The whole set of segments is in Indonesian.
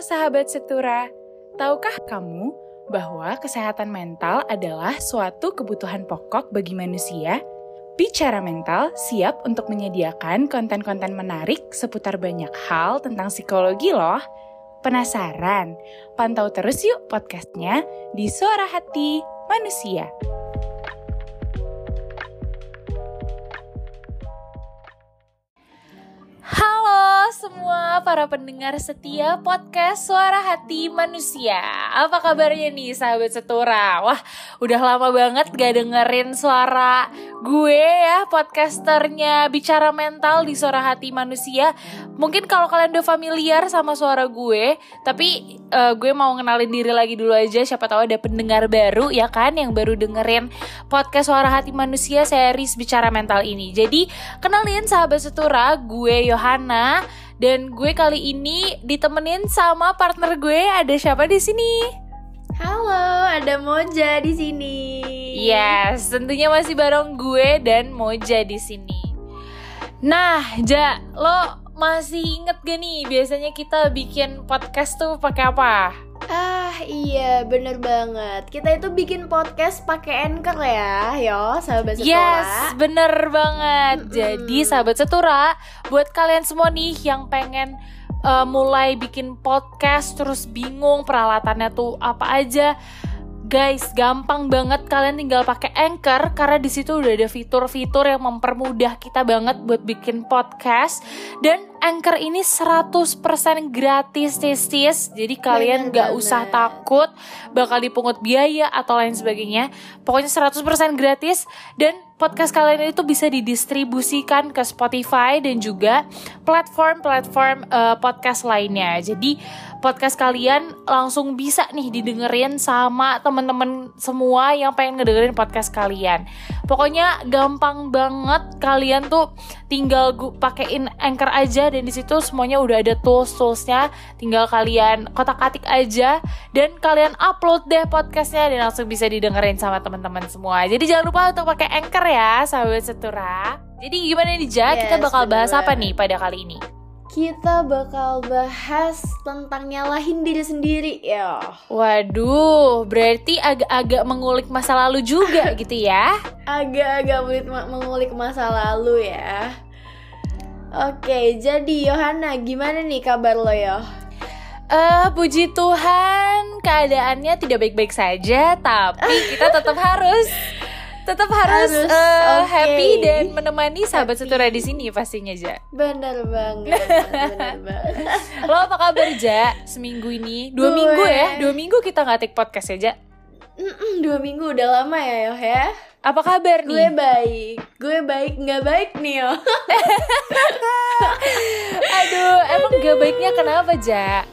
sahabat setura, tahukah kamu bahwa kesehatan mental adalah suatu kebutuhan pokok bagi manusia? Bicara Mental siap untuk menyediakan konten-konten menarik seputar banyak hal tentang psikologi loh. Penasaran? Pantau terus yuk podcastnya di Suara Hati Manusia. Semua para pendengar setia podcast Suara Hati Manusia. Apa kabarnya nih sahabat setura? Wah udah lama banget gak dengerin suara gue ya podcasternya Bicara Mental di Suara Hati Manusia. Mungkin kalau kalian udah familiar sama suara gue Tapi uh, gue mau ngenalin diri lagi dulu aja. Siapa tahu ada pendengar baru ya kan Yang baru dengerin podcast Suara Hati Manusia series Bicara Mental ini. Jadi kenalin sahabat setura gue Yohana dan gue kali ini ditemenin sama partner gue ada siapa di sini? Halo, ada Moja di sini. Yes, tentunya masih bareng gue dan Moja di sini. Nah, Ja, lo masih inget gak nih biasanya kita bikin podcast tuh pakai apa? Ah iya bener banget. Kita itu bikin podcast pakai Anchor ya Yo sahabat setura Yes bener banget. Mm -mm. Jadi sahabat setura Buat kalian semua nih yang pengen uh, mulai bikin podcast Terus bingung peralatannya tuh apa aja Guys, gampang banget kalian tinggal pakai Anchor karena di situ udah ada fitur-fitur yang mempermudah kita banget buat bikin podcast. Dan Anchor ini 100% gratis sis Jadi kalian bener, gak usah takut bakal dipungut biaya atau lain sebagainya. Pokoknya 100% gratis. Dan podcast kalian itu bisa didistribusikan ke Spotify dan juga platform-platform uh, podcast lainnya. Jadi podcast kalian langsung bisa nih didengerin sama temen-temen semua yang pengen ngedengerin podcast kalian. Pokoknya gampang banget kalian tuh tinggal pakein Anchor aja dan di situ semuanya udah ada tools-toolsnya. Tinggal kalian kotak-katik aja dan kalian upload deh podcastnya dan langsung bisa didengerin sama teman-teman semua. Jadi jangan lupa untuk pakai Anchor ya sahabat setura. Jadi gimana nih Ja? Yes, kita bakal bahas apa nih pada kali ini? Kita bakal bahas tentang nyalahin diri sendiri ya. Waduh, berarti agak-agak mengulik masa lalu juga gitu ya? Agak-agak mengulik masa lalu ya. Oke, jadi Yohana, gimana nih kabar lo ya? Eh, uh, puji Tuhan, keadaannya tidak baik-baik saja, tapi kita tetap harus tetap harus, harus uh, eh, okay. happy dan menemani sahabat happy. setura di sini pastinya Ja. Bener banget. bener banget. Lo apa kabar Ja? Seminggu ini, dua Gue. minggu ya, dua minggu kita nggak take podcast ya Ja. Dua minggu udah lama ya Yoh ya. Apa kabar nih? Gue baik, gue baik nggak baik nih yo. Aduh, emang Aduh. gak baiknya kenapa Ja?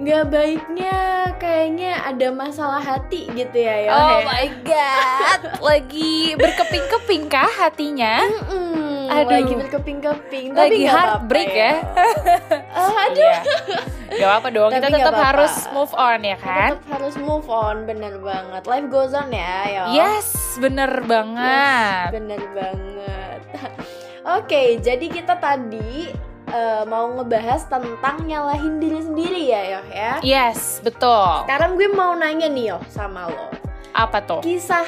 Nggak baiknya kayaknya ada masalah hati gitu ya ya oh my god lagi berkeping-keping kah hatinya mm -mm, aduh lagi berkeping-keping lagi heartbreak ya, ya. oh, aduh iya. Gak apa-apa dong, Tapi kita tetap apa -apa. harus move on ya kan? Tetap harus move on, bener banget. Life goes on ya, yo. Yes, bener banget. Yes, bener banget. Oke, okay, jadi kita tadi uh, mau ngebahas tentang nyalahin diri sendiri ya Yoh ya? Yes, betul. Sekarang gue mau nanya nih Yoh sama lo. Apa tuh? Kisah,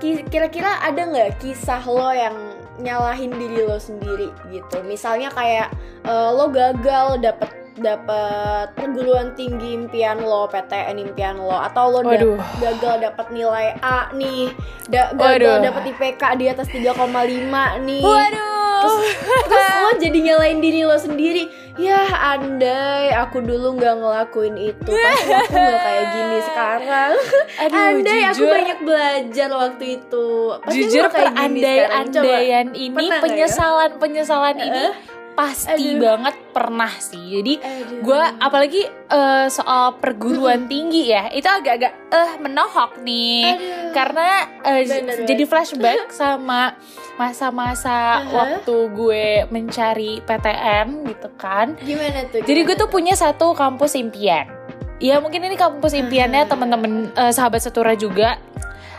kira-kira ada nggak kisah lo yang nyalahin diri lo sendiri gitu? Misalnya kayak uh, lo gagal dapet dapat perguruan tinggi impian lo, PTN impian lo, atau lo Waduh. gagal dapat nilai A nih, da gagal dapat IPK di atas 3,5 nih. Waduh. Terus, terus lo jadi nyalain diri lo sendiri. Ya andai aku dulu nggak ngelakuin itu pasti aku nggak kayak gini sekarang. Aduh, andai jujur, aku banyak belajar waktu itu pasti jujur kayak andai-andaian ini penyesalan ya? penyesalan uh, ini pasti Aduh. banget pernah sih. Jadi gue apalagi uh, soal perguruan tinggi ya itu agak-agak eh uh, menohok nih. Aduh. karena uh, jadi flashback sama masa-masa uh-huh. waktu gue mencari PTN gitu kan. Gimana tuh gimana jadi gue tuh punya satu kampus impian. Ya mungkin ini kampus impiannya uh-huh. teman-teman uh, sahabat setura juga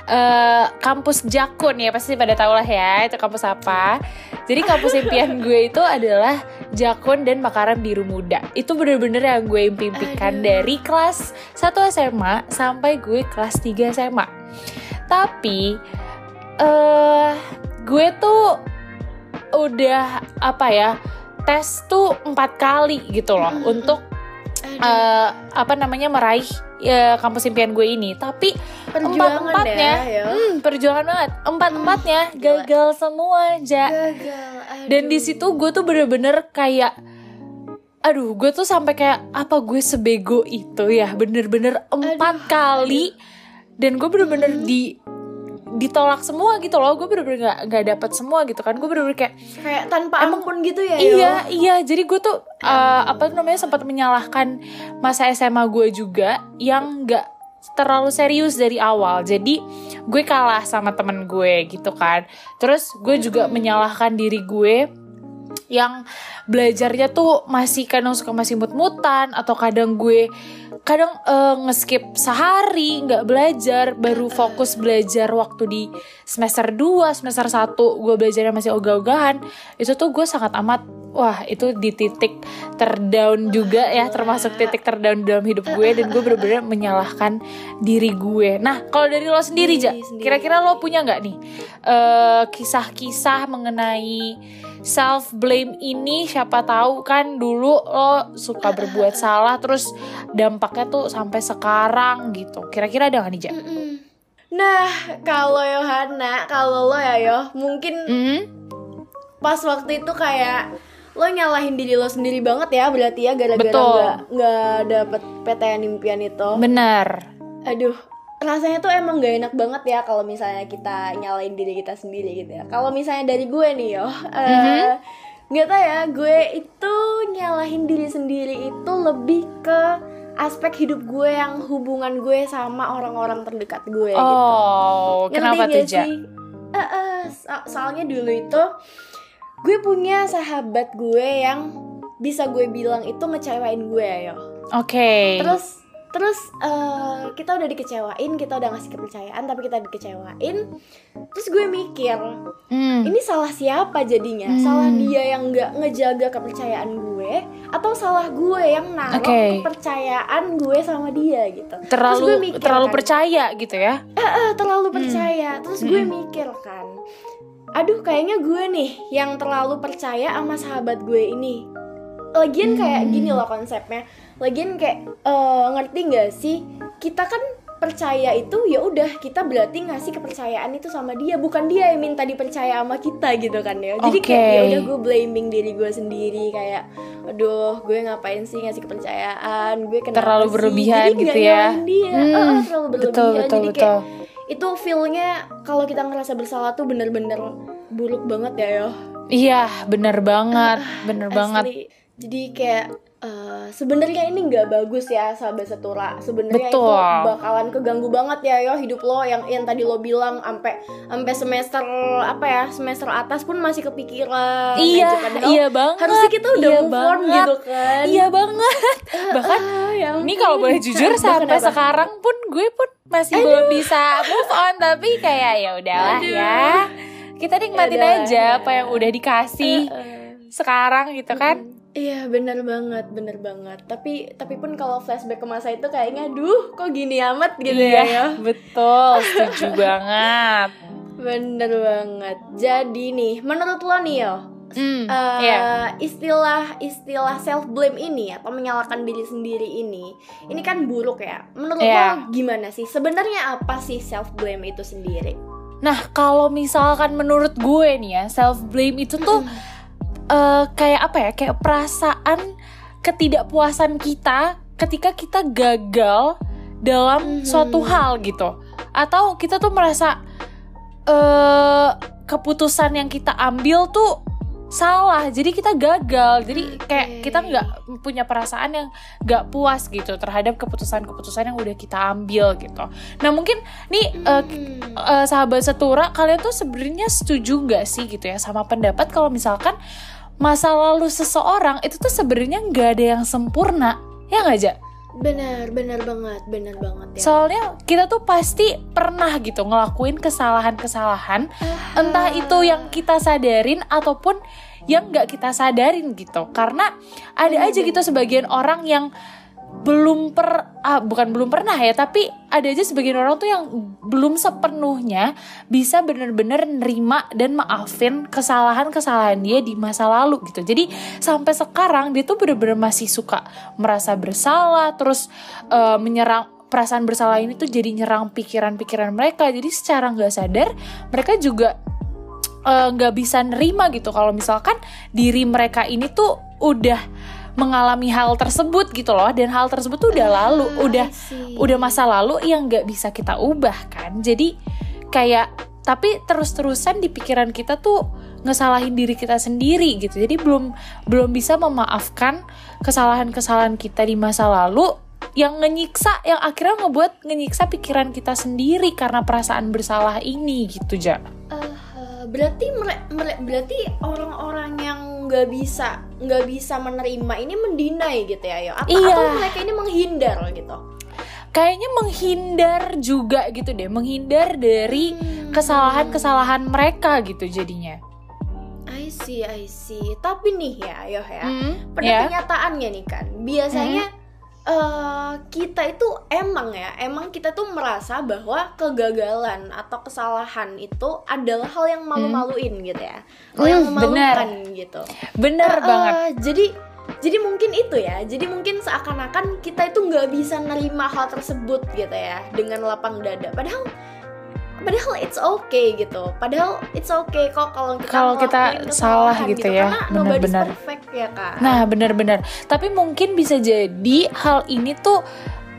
eh, kampus Jakun ya pasti pada tau lah ya itu kampus apa. Jadi kampus impian gue itu adalah Jakun dan Makaran Biru Muda. Itu bener-bener yang gue impikan Aduh. dari kelas 1 SMA sampai gue kelas 3 SMA. Tapi eh gue tuh udah apa ya tes tuh empat kali gitu loh Mm-mm. untuk Aduh, eh, apa namanya meraih ya, kampus impian gue ini. Tapi perjuangan empat-empatnya, ya, ya. hmm, perjuangan banget. Empat empatnya gila. gagal semua, ja. Gagal. Dan di aduh. situ gue tuh bener-bener kayak Aduh, gue tuh sampai kayak apa gue sebego itu ya, bener-bener empat Aduh, kali, dan gue bener-bener Hmm. di ditolak semua gitu loh, gue bener-bener nggak nggak dapet semua gitu kan, gue bener-bener kayak kayak tanpa Emang- ampun gitu ya. Iya, Yo? iya. Jadi gue tuh uh, apa namanya sempat menyalahkan masa SMA gue juga yang nggak terlalu serius dari awal. Jadi gue kalah sama temen gue gitu kan. Terus gue juga menyalahkan diri gue yang belajarnya tuh masih kadang suka masih mut-mutan atau kadang gue kadang eh, ngeskip sehari nggak belajar baru fokus belajar waktu di semester 2 semester 1 gue belajarnya masih ogah-ogahan itu tuh gue sangat amat wah itu di titik terdown juga ya termasuk titik terdown dalam hidup gue dan gue bener-bener menyalahkan diri gue. Nah kalau dari lo sendiri ja kira-kira lo punya nggak nih eh, kisah-kisah mengenai self blame ini siapa tahu kan dulu lo suka berbuat salah terus dampaknya tuh sampai sekarang gitu kira-kira ada nggak nih ja? Mm-mm. Nah, kalau Yohana, kalau lo ya Yo, mungkin Hmm? pas waktu itu kayak lo nyalahin diri lo sendiri banget ya berarti ya gara-gara nggak nggak dapet PTN impian itu. bener Aduh, rasanya tuh emang gak enak banget ya kalau misalnya kita nyalain diri kita sendiri gitu ya. Kalau misalnya dari gue nih yo, eh, nggak tau ya, gue itu nyalahin diri sendiri itu lebih ke aspek hidup gue yang hubungan gue sama orang-orang terdekat gue gitu. oh Ngerti kenapa tuh ja? sih? Eh, eh, so- soalnya dulu itu gue punya sahabat gue yang bisa gue bilang itu ngecewain gue yo. oke Terus terus eh, kita udah dikecewain, kita udah ngasih kepercayaan tapi kita dikecewain. Terus gue mikir, Hmm. ini salah siapa jadinya? Hmm. Salah dia yang nggak ngejaga kepercayaan gue atau salah gue yang naruh Oke. kepercayaan gue sama dia gitu. Terus gue terlalu mikir terlalu kan, percaya gitu ya "Eh, terlalu Hmm. percaya. Terus gue mikir kan, aduh kayaknya gue nih yang terlalu percaya sama sahabat gue ini. Lagian kayak Hmm. gini loh konsepnya. Lagian kayak eh, ngerti gak sih? Kita kan percaya itu ya udah kita berarti ngasih kepercayaan itu sama dia bukan dia yang minta dipercaya sama kita gitu kan ya jadi kayak Oke. ya udah gue blaming diri gue sendiri kayak aduh gue ngapain sih ngasih kepercayaan gue kenapa Terlalu sih? berlebihan Jadi gitu nggak ya. dia Hmm, eh, terlalu berlebihan betul betul jadi betul kayak itu feelnya kalau kita ngerasa bersalah tuh bener-bener buruk banget ya yo iya bener banget bener banget Asli. jadi kayak eh, sebenarnya ini nggak bagus ya sahabat setura. Sebenarnya itu bakalan keganggu banget ya yo hidup lo yang yang tadi lo bilang sampai sampai semester apa ya semester atas pun masih kepikiran. Iya. Padahal iya banget. harusnya kita udah iya move on banget. gitu kan. Iya banget. Bahkan Ah, ya ini kalau boleh jujur sampai apa? sekarang pun gue pun masih belum bisa move on tapi kayak ya udahlah Aduh. ya. Kita nikmatin Yaudah, aja ya. apa yang udah dikasih Eh, sekarang gitu kan Iya bener banget, bener banget. Tapi tapi pun kalau flashback ke masa itu kayaknya, duh kok gini amat gitu ya. iya yo. betul setuju banget Bener banget. Jadi nih, menurut lo nih yo, Hmm, eh, iya. istilah istilah self blame ini atau menyalahkan diri sendiri ini, ini kan buruk ya. Menurut Iya. lo gimana sih? Sebenarnya apa sih self blame itu sendiri? Nah, kalau misalkan menurut gue nih ya, self blame itu tuh eh, kayak apa ya? Kayak perasaan ketidakpuasan kita ketika kita gagal dalam Mhm. suatu hal gitu. Atau kita tuh merasa eh keputusan yang kita ambil tuh salah jadi kita gagal jadi kayak Oke. kita nggak punya perasaan yang nggak puas gitu terhadap keputusan-keputusan yang udah kita ambil gitu nah mungkin nih eh, Hmm. eh, sahabat setura kalian tuh sebenarnya setuju nggak sih gitu ya sama pendapat kalau misalkan masa lalu seseorang itu tuh sebenarnya nggak ada yang sempurna ya nggak aja Benar, benar banget, benar banget ya. Soalnya kita tuh pasti pernah gitu ngelakuin kesalahan-kesalahan, entah itu yang kita sadarin ataupun yang nggak kita sadarin gitu. Karena ada aja gitu sebagian orang yang belum per ah, bukan belum pernah ya tapi ada aja sebagian orang tuh yang belum sepenuhnya bisa bener-bener nerima dan maafin kesalahan-kesalahan dia di masa lalu gitu. Jadi sampai sekarang dia tuh bener-bener masih suka merasa bersalah terus uh, menyerang perasaan bersalah ini tuh jadi nyerang pikiran-pikiran mereka. Jadi secara nggak sadar mereka juga nggak uh, bisa nerima gitu. Kalau misalkan diri mereka ini tuh udah mengalami hal tersebut gitu loh. Dan hal tersebut tuh udah ah, lalu udah udah masa lalu yang nggak bisa kita ubah kan. Jadi kayak tapi terus-terusan di pikiran kita tuh ngesalahin diri kita sendiri gitu. Jadi belum belum bisa memaafkan kesalahan-kesalahan kita di masa lalu yang ngenyiksa yang akhirnya ngebuat ngenyiksa pikiran kita sendiri karena perasaan bersalah ini gitu ja uh, berarti mere, mere, berarti orang-orang yang nggak bisa nggak bisa menerima ini mendinai gitu ya yo atau, iya. atau mereka ini menghindar gitu kayaknya menghindar juga gitu deh menghindar dari hmm. kesalahan-kesalahan mereka gitu jadinya I see I see tapi nih ya yo ya hmm, pada yeah. kenyataannya nih kan biasanya hmm uh, kita itu emang ya, emang kita tuh merasa bahwa kegagalan atau kesalahan itu adalah hal yang malu-maluin hmm. gitu ya, hal hmm, yang memalukan bener. gitu. Bener uh, banget. Uh, jadi jadi mungkin itu ya, jadi mungkin seakan-akan kita itu nggak bisa nerima hal tersebut gitu ya dengan lapang dada. Padahal padahal it's okay gitu. Padahal it's okay kok kalau kita kalau kita salah gitu, gitu ya. Benar-benar. perfect ya nah benar-benar. Tapi mungkin bisa jadi hal ini tuh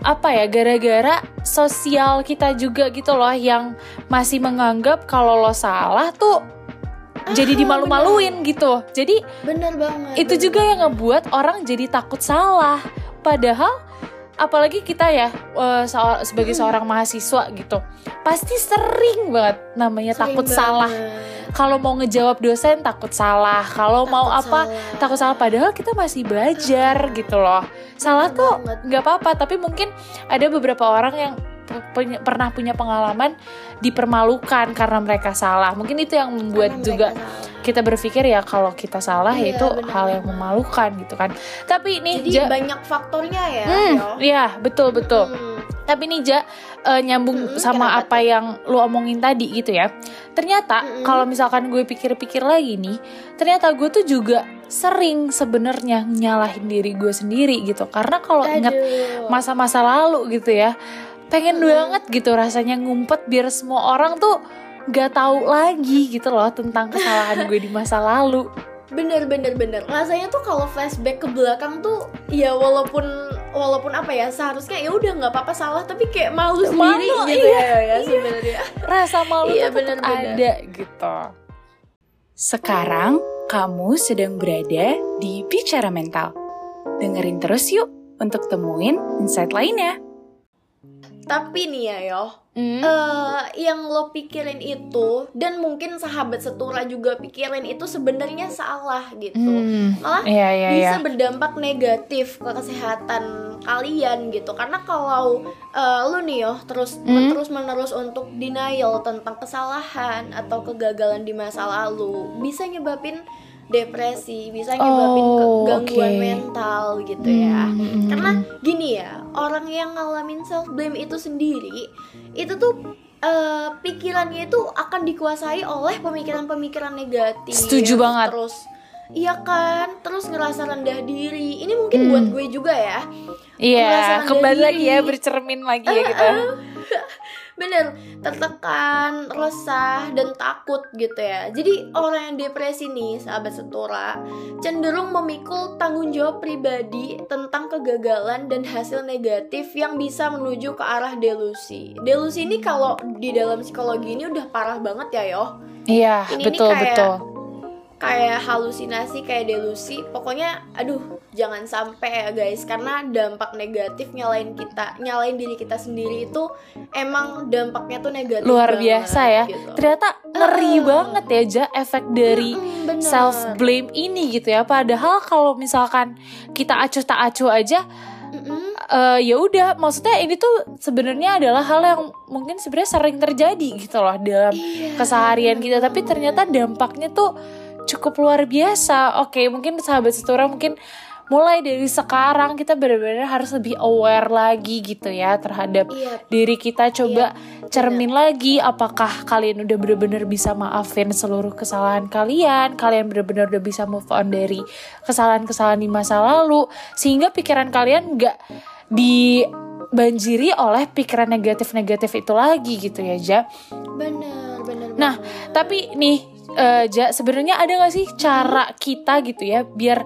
apa ya gara-gara sosial kita juga gitu loh yang masih menganggap kalau lo salah tuh ah, jadi dimalu-maluin gitu. Jadi bener banget. itu bener. juga yang ngebuat orang jadi takut salah. Padahal apalagi kita ya uh, sebagai hmm. seorang mahasiswa gitu pasti sering banget namanya sering takut banget. salah kalau mau ngejawab dosen takut salah. Kalau mau apa salah. takut salah. Padahal kita masih belajar gitu loh. Salah Bener tuh nggak apa-apa. Tapi mungkin ada beberapa orang yang punya, pernah punya pengalaman dipermalukan karena mereka salah. Mungkin itu yang membuat karena juga kita berpikir ya kalau kita salah iya, itu bener. hal yang memalukan gitu kan tapi nih jadi ja, banyak faktornya ya hmm, iya betul betul hmm. tapi nih ja uh, nyambung hmm, sama apa tuh? yang lu omongin tadi gitu ya ternyata hmm. kalau misalkan gue pikir-pikir lagi nih ternyata gue tuh juga sering sebenarnya nyalahin diri gue sendiri gitu karena kalau inget masa-masa lalu gitu ya pengen hmm. banget gitu rasanya ngumpet biar semua orang tuh gak tahu lagi gitu loh tentang kesalahan gue di masa lalu. Bener bener bener. Rasanya tuh kalau flashback ke belakang tuh ya walaupun walaupun apa ya seharusnya ya udah nggak apa-apa salah tapi kayak malu sendiri malu, gitu iya, ya, ya sebenarnya. Rasa malu iya, tuh bener, bener. ada gitu. Sekarang kamu sedang berada di bicara mental. Dengerin terus yuk untuk temuin insight lainnya. Tapi nih ya yo mm. uh, yang lo pikirin itu dan mungkin sahabat setura juga pikirin itu sebenarnya salah gitu mm. malah yeah, yeah, bisa yeah. berdampak negatif ke kesehatan kalian gitu karena kalau uh, lo nih yo terus mm. terus menerus untuk denial tentang kesalahan atau kegagalan di masa lalu bisa nyebabin depresi bisa nyebabin oh, gangguan okay. mental gitu ya. Hmm. karena gini ya orang yang ngalamin self blame itu sendiri itu tuh uh, pikirannya itu akan dikuasai oleh pemikiran-pemikiran negatif. Setuju banget. Terus iya kan? Terus ngerasa rendah diri. Ini mungkin hmm. buat gue juga ya. Iya kembali lagi ya bercermin lagi ya kita bener tertekan resah dan takut gitu ya. Jadi orang yang depresi nih sahabat setora cenderung memikul tanggung jawab pribadi tentang kegagalan dan hasil negatif yang bisa menuju ke arah delusi. Delusi ini kalau di dalam psikologi ini udah parah banget ya yo iya betul kayak, betul kayak halusinasi kayak delusi. Pokoknya aduh jangan sampai ya guys. Karena dampak negatif nyalain kita nyalain diri kita sendiri itu emang dampaknya tuh negatif luar banget, biasa ya. gitu. ternyata ngeri uh, banget ya ja efek dari uh, self blame ini gitu ya. Padahal kalau misalkan kita acuh tak acuh aja eh, ya udah. Maksudnya ini tuh sebenarnya adalah hal yang mungkin sebenarnya sering terjadi gitu loh dalam Iya, keseharian kita. Tapi ternyata dampaknya tuh cukup luar biasa oke mungkin sahabat setura mungkin mulai dari sekarang kita benar-benar harus lebih aware lagi gitu ya terhadap Iya. diri kita coba cermin lagi apakah kalian udah benar-benar bisa maafin seluruh kesalahan kalian kalian benar-benar udah bisa move on dari kesalahan-kesalahan di masa lalu sehingga pikiran kalian nggak dibanjiri oleh pikiran negatif-negatif itu lagi gitu ya Ja Bener, bener. Nah, tapi nih eh, Ja sebenarnya ada gak sih cara kita gitu ya biar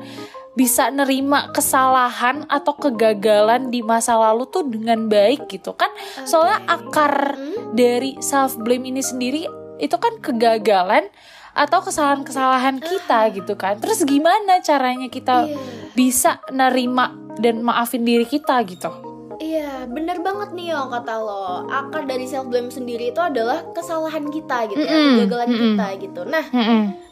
bisa nerima kesalahan atau kegagalan di masa lalu tuh dengan baik gitu? Kan soalnya akar Hmm? dari self blame ini sendiri itu kan kegagalan atau kesalahan-kesalahan kita gitu kan. Terus gimana caranya kita Iya. bisa nerima dan maafin diri kita gitu Iya, bener banget nih yang kata lo. Akar dari self blame sendiri itu adalah kesalahan kita gitu ya, Mm-mm, kegagalan mm-mm. kita gitu. Nah,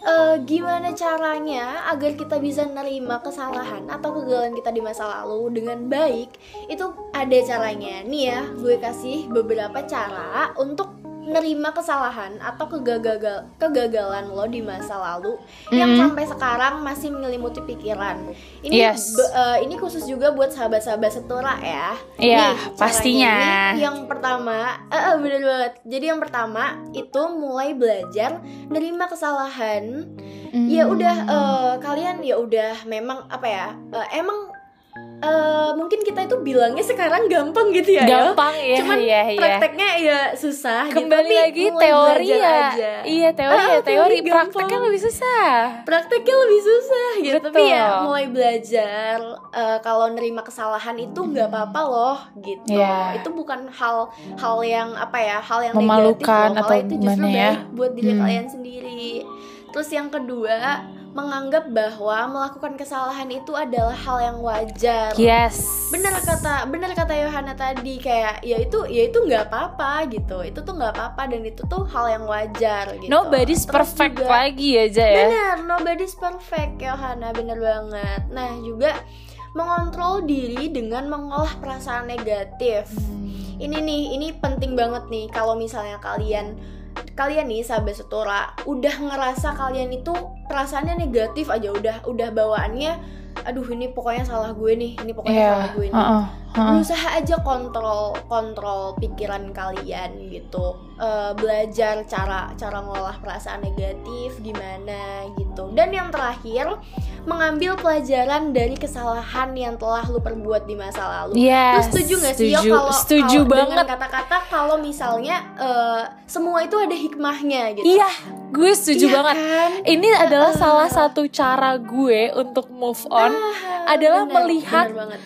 eh, gimana caranya agar kita bisa nerima kesalahan atau kegagalan kita di masa lalu dengan baik? Itu ada caranya. Nih ya, gue kasih beberapa cara untuk nerima kesalahan atau kegagalan kegagalan lo di masa lalu yang Mm-mm. sampai sekarang masih menyelimuti pikiran. Ini Yes. be- eh, ini khusus juga buat sahabat-sahabat setura ya. Iya, pastinya. ini yang pertama, eh, bener banget. Jadi yang pertama itu mulai belajar nerima kesalahan. Ya Hmm. udah eh, kalian ya udah memang apa ya? eh, emang eh, mungkin kita itu bilangnya sekarang gampang gitu ya. ya. gampang ya Cuman ya ya prakteknya ya susah gitu, kembali tapi lagi teori ya aja. iya teori Ah, ya teori prakteknya lebih susah prakteknya lebih susah gitu tapi ya Betul. mulai belajar eh, kalau nerima kesalahan itu nggak apa-apa loh gitu Iya. itu bukan hal hal yang apa ya hal yang Memalukan negatif loh atau itu justru ya. baik buat diri Hmm. kalian sendiri terus yang kedua menganggap bahwa melakukan kesalahan itu adalah hal yang wajar. Yes. Bener kata bener kata Yohana tadi kayak ya itu ya itu nggak apa-apa gitu. Itu tuh nggak apa-apa dan itu tuh hal yang wajar gitu. Nobody's Terus perfect juga- lagi aja ya. Bener, nobody's perfect Yohana, bener banget. Nah juga mengontrol diri dengan mengolah perasaan negatif. Ini nih, ini penting banget nih kalau misalnya kalian kalian nih sahabat setora udah ngerasa kalian itu perasaannya negatif aja udah udah bawaannya aduh ini pokoknya salah gue nih ini pokoknya Iya, salah gue nih uh-uh, uh-uh. berusaha aja kontrol kontrol pikiran kalian gitu Eh, belajar cara cara ngolah perasaan negatif gimana gitu dan yang terakhir mengambil pelajaran dari kesalahan yang telah lu perbuat di masa lalu Yes, Lu setuju gak sih Yo setuju, kalau setuju kalau banget dengan kata-kata kalau misalnya eh, semua itu ada hikmahnya gitu iya gue setuju Iya banget kan? ini adalah Uh-uh. salah satu cara gue untuk move on Ah, adalah bener, melihat bener banget.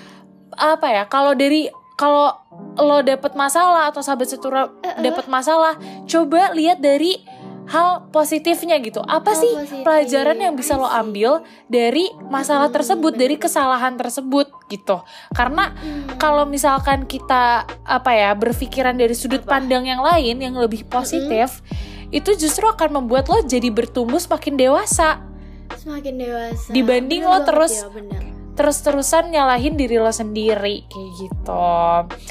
apa ya kalau dari kalau lo dapet masalah atau sahabat setura dapet masalah coba lihat dari hal positifnya gitu. Apa Hal sih positif, pelajaran yang bisa lo ambil dari masalah tersebut dari kesalahan tersebut gitu? Karena Hmm. kalau misalkan kita apa ya berpikiran dari sudut Apa? pandang yang lain yang lebih positif itu justru akan membuat lo jadi bertumbuh semakin dewasa. Semakin dewasa. Dibanding Bener lo terus ya, bener. Terus-terusan nyalahin diri lo sendiri kayak gitu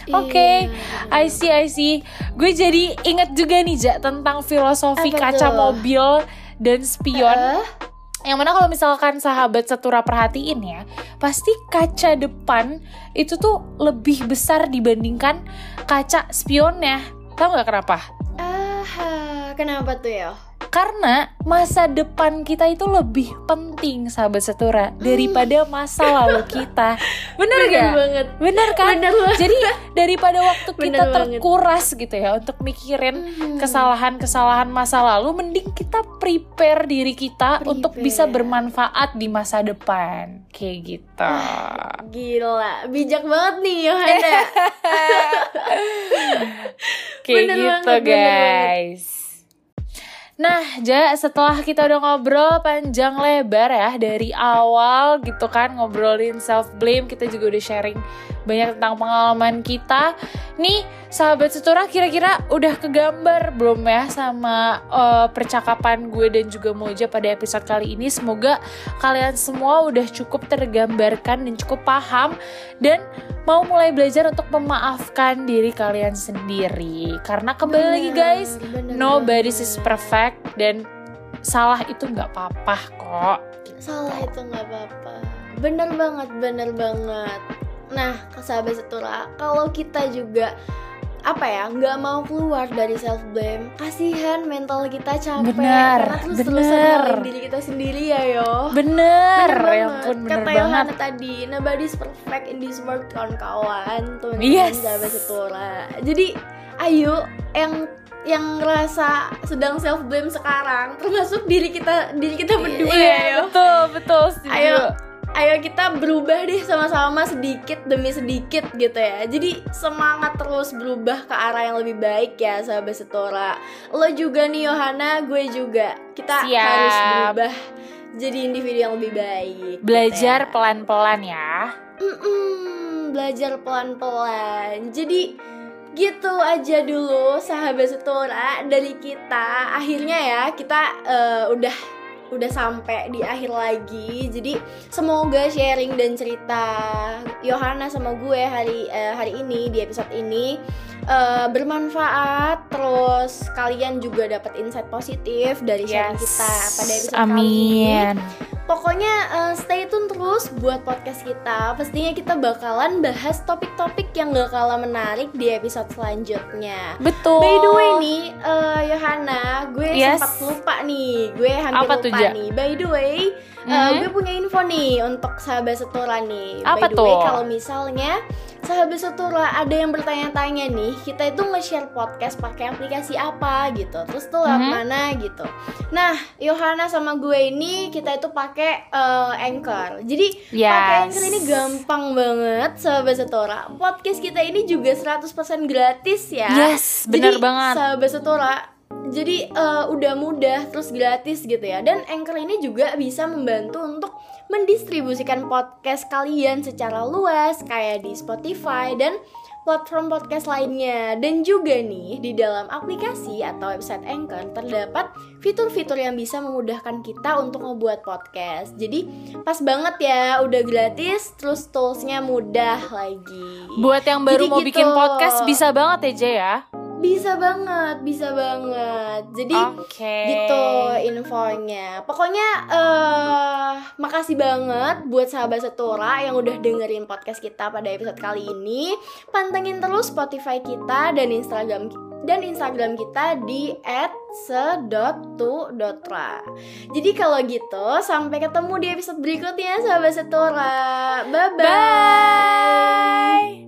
oke Iya. I see, I see. Gue jadi inget juga nih, Ja, tentang filosofi Apa kaca tuh? mobil dan spion. Eh, Yang mana kalau misalkan sahabat setura perhatiin ya, pasti kaca depan itu tuh lebih besar dibandingkan kaca spionnya. Tahu nggak kenapa? ah, kenapa tuh ya Karena masa depan kita itu lebih penting sahabat setura daripada masa lalu kita. Bener, gak? banget Bener kan? Bener banget. Jadi daripada waktu kita Bener banget. terkuras gitu ya untuk mikirin Mhm. kesalahan-kesalahan masa lalu, mending kita prepare diri kita Prepare. untuk bisa bermanfaat di masa depan, kayak gitu. Gila, bijak banget nih Yohana. kayak Bener gitu banget, bener guys. Nah, Ja, setelah kita udah ngobrol panjang lebar ya dari awal gitu kan ngobrolin self blame, kita juga udah sharing banyak tentang pengalaman kita. Nih, sahabat setura kira-kira udah kegambar belum ya sama uh, percakapan gue dan juga Moja pada episode kali ini. Semoga kalian semua udah cukup tergambarkan dan cukup paham dan mau mulai belajar untuk memaafkan diri kalian sendiri. Karena kembali Bener, lagi guys, bener banget. is perfect dan salah itu nggak apa-apa kok. salah itu nggak apa-apa bener banget bener banget nah sahabat setura kalau kita juga apa ya nggak mau keluar dari self blame kasihan mental kita capek Bener, karena terus terusan bener. nyalain diri kita sendiri ya yo Bener, Bener ya ampun bener Kata banget. Yohana tadi, nobody's perfect in this world kawan-kawan tuh Yes. sahabat setura. Jadi ayo yang yang ngerasa sedang self blame sekarang, termasuk diri kita diri kita berdua Iya, ya. yo. betul, betul. setuju. Ayo ayo kita berubah deh sama-sama sedikit demi sedikit gitu ya. Jadi semangat terus berubah ke arah yang lebih baik ya sahabat setora. Lo juga nih Yohana, gue juga. Kita Siap. harus berubah jadi individu yang lebih baik. Belajar gitu ya. pelan-pelan ya. Mm-mm, belajar pelan-pelan. Jadi gitu aja dulu sahabat setora dari kita. Akhirnya ya kita eh, udah udah sampai di akhir lagi. Jadi semoga sharing dan cerita Yohana sama gue hari eh, hari ini di episode ini eh, bermanfaat. Terus kalian juga dapat insight positif dari sharing Yes. kita pada episode kali ini. Amin. Pokoknya uh, stay tune terus buat podcast kita. Pastinya kita bakalan bahas topik-topik yang gak kalah menarik di episode selanjutnya. Betul. By the way nih, uh, Yohana, gue Yes. sempat lupa nih. Gue hampir Apa tuh, lupa Ja? nih. By the way, uh, Mhm. gue punya info nih untuk sahabat setura nih. Apa By the way, tuh? kalau misalnya sahabat setura ada yang bertanya-tanya nih, kita itu nge-share podcast pakai aplikasi apa gitu. Terus tuh lewat Mhm. mana gitu. Nah, Yohana sama gue ini kita itu pakai uh, Anchor. Jadi Yes. pakai Anchor ini gampang banget sahabat setora. Podcast kita ini juga 100% gratis ya. Yes, bener Jadi, banget. Sahabat setora jadi uh, udah mudah terus gratis gitu ya dan Anchor ini juga bisa membantu untuk mendistribusikan podcast kalian secara luas kayak di Spotify dan platform podcast lainnya dan juga nih di dalam aplikasi atau website Anchor terdapat fitur-fitur yang bisa memudahkan kita untuk ngebuat podcast jadi pas banget ya udah gratis terus toolsnya mudah lagi Buat yang baru Jadi mau gitu. bikin podcast bisa banget ya, Jay ya. Bisa banget bisa banget jadi Oke. gitu infonya pokoknya eh makasih banget buat sahabat setora yang udah dengerin podcast kita pada episode kali ini pantengin terus Spotify kita dan Instagram dan Instagram kita di @se.tu.ra. Jadi kalau gitu sampai ketemu di episode berikutnya sahabat setora. Bye bye. Bye.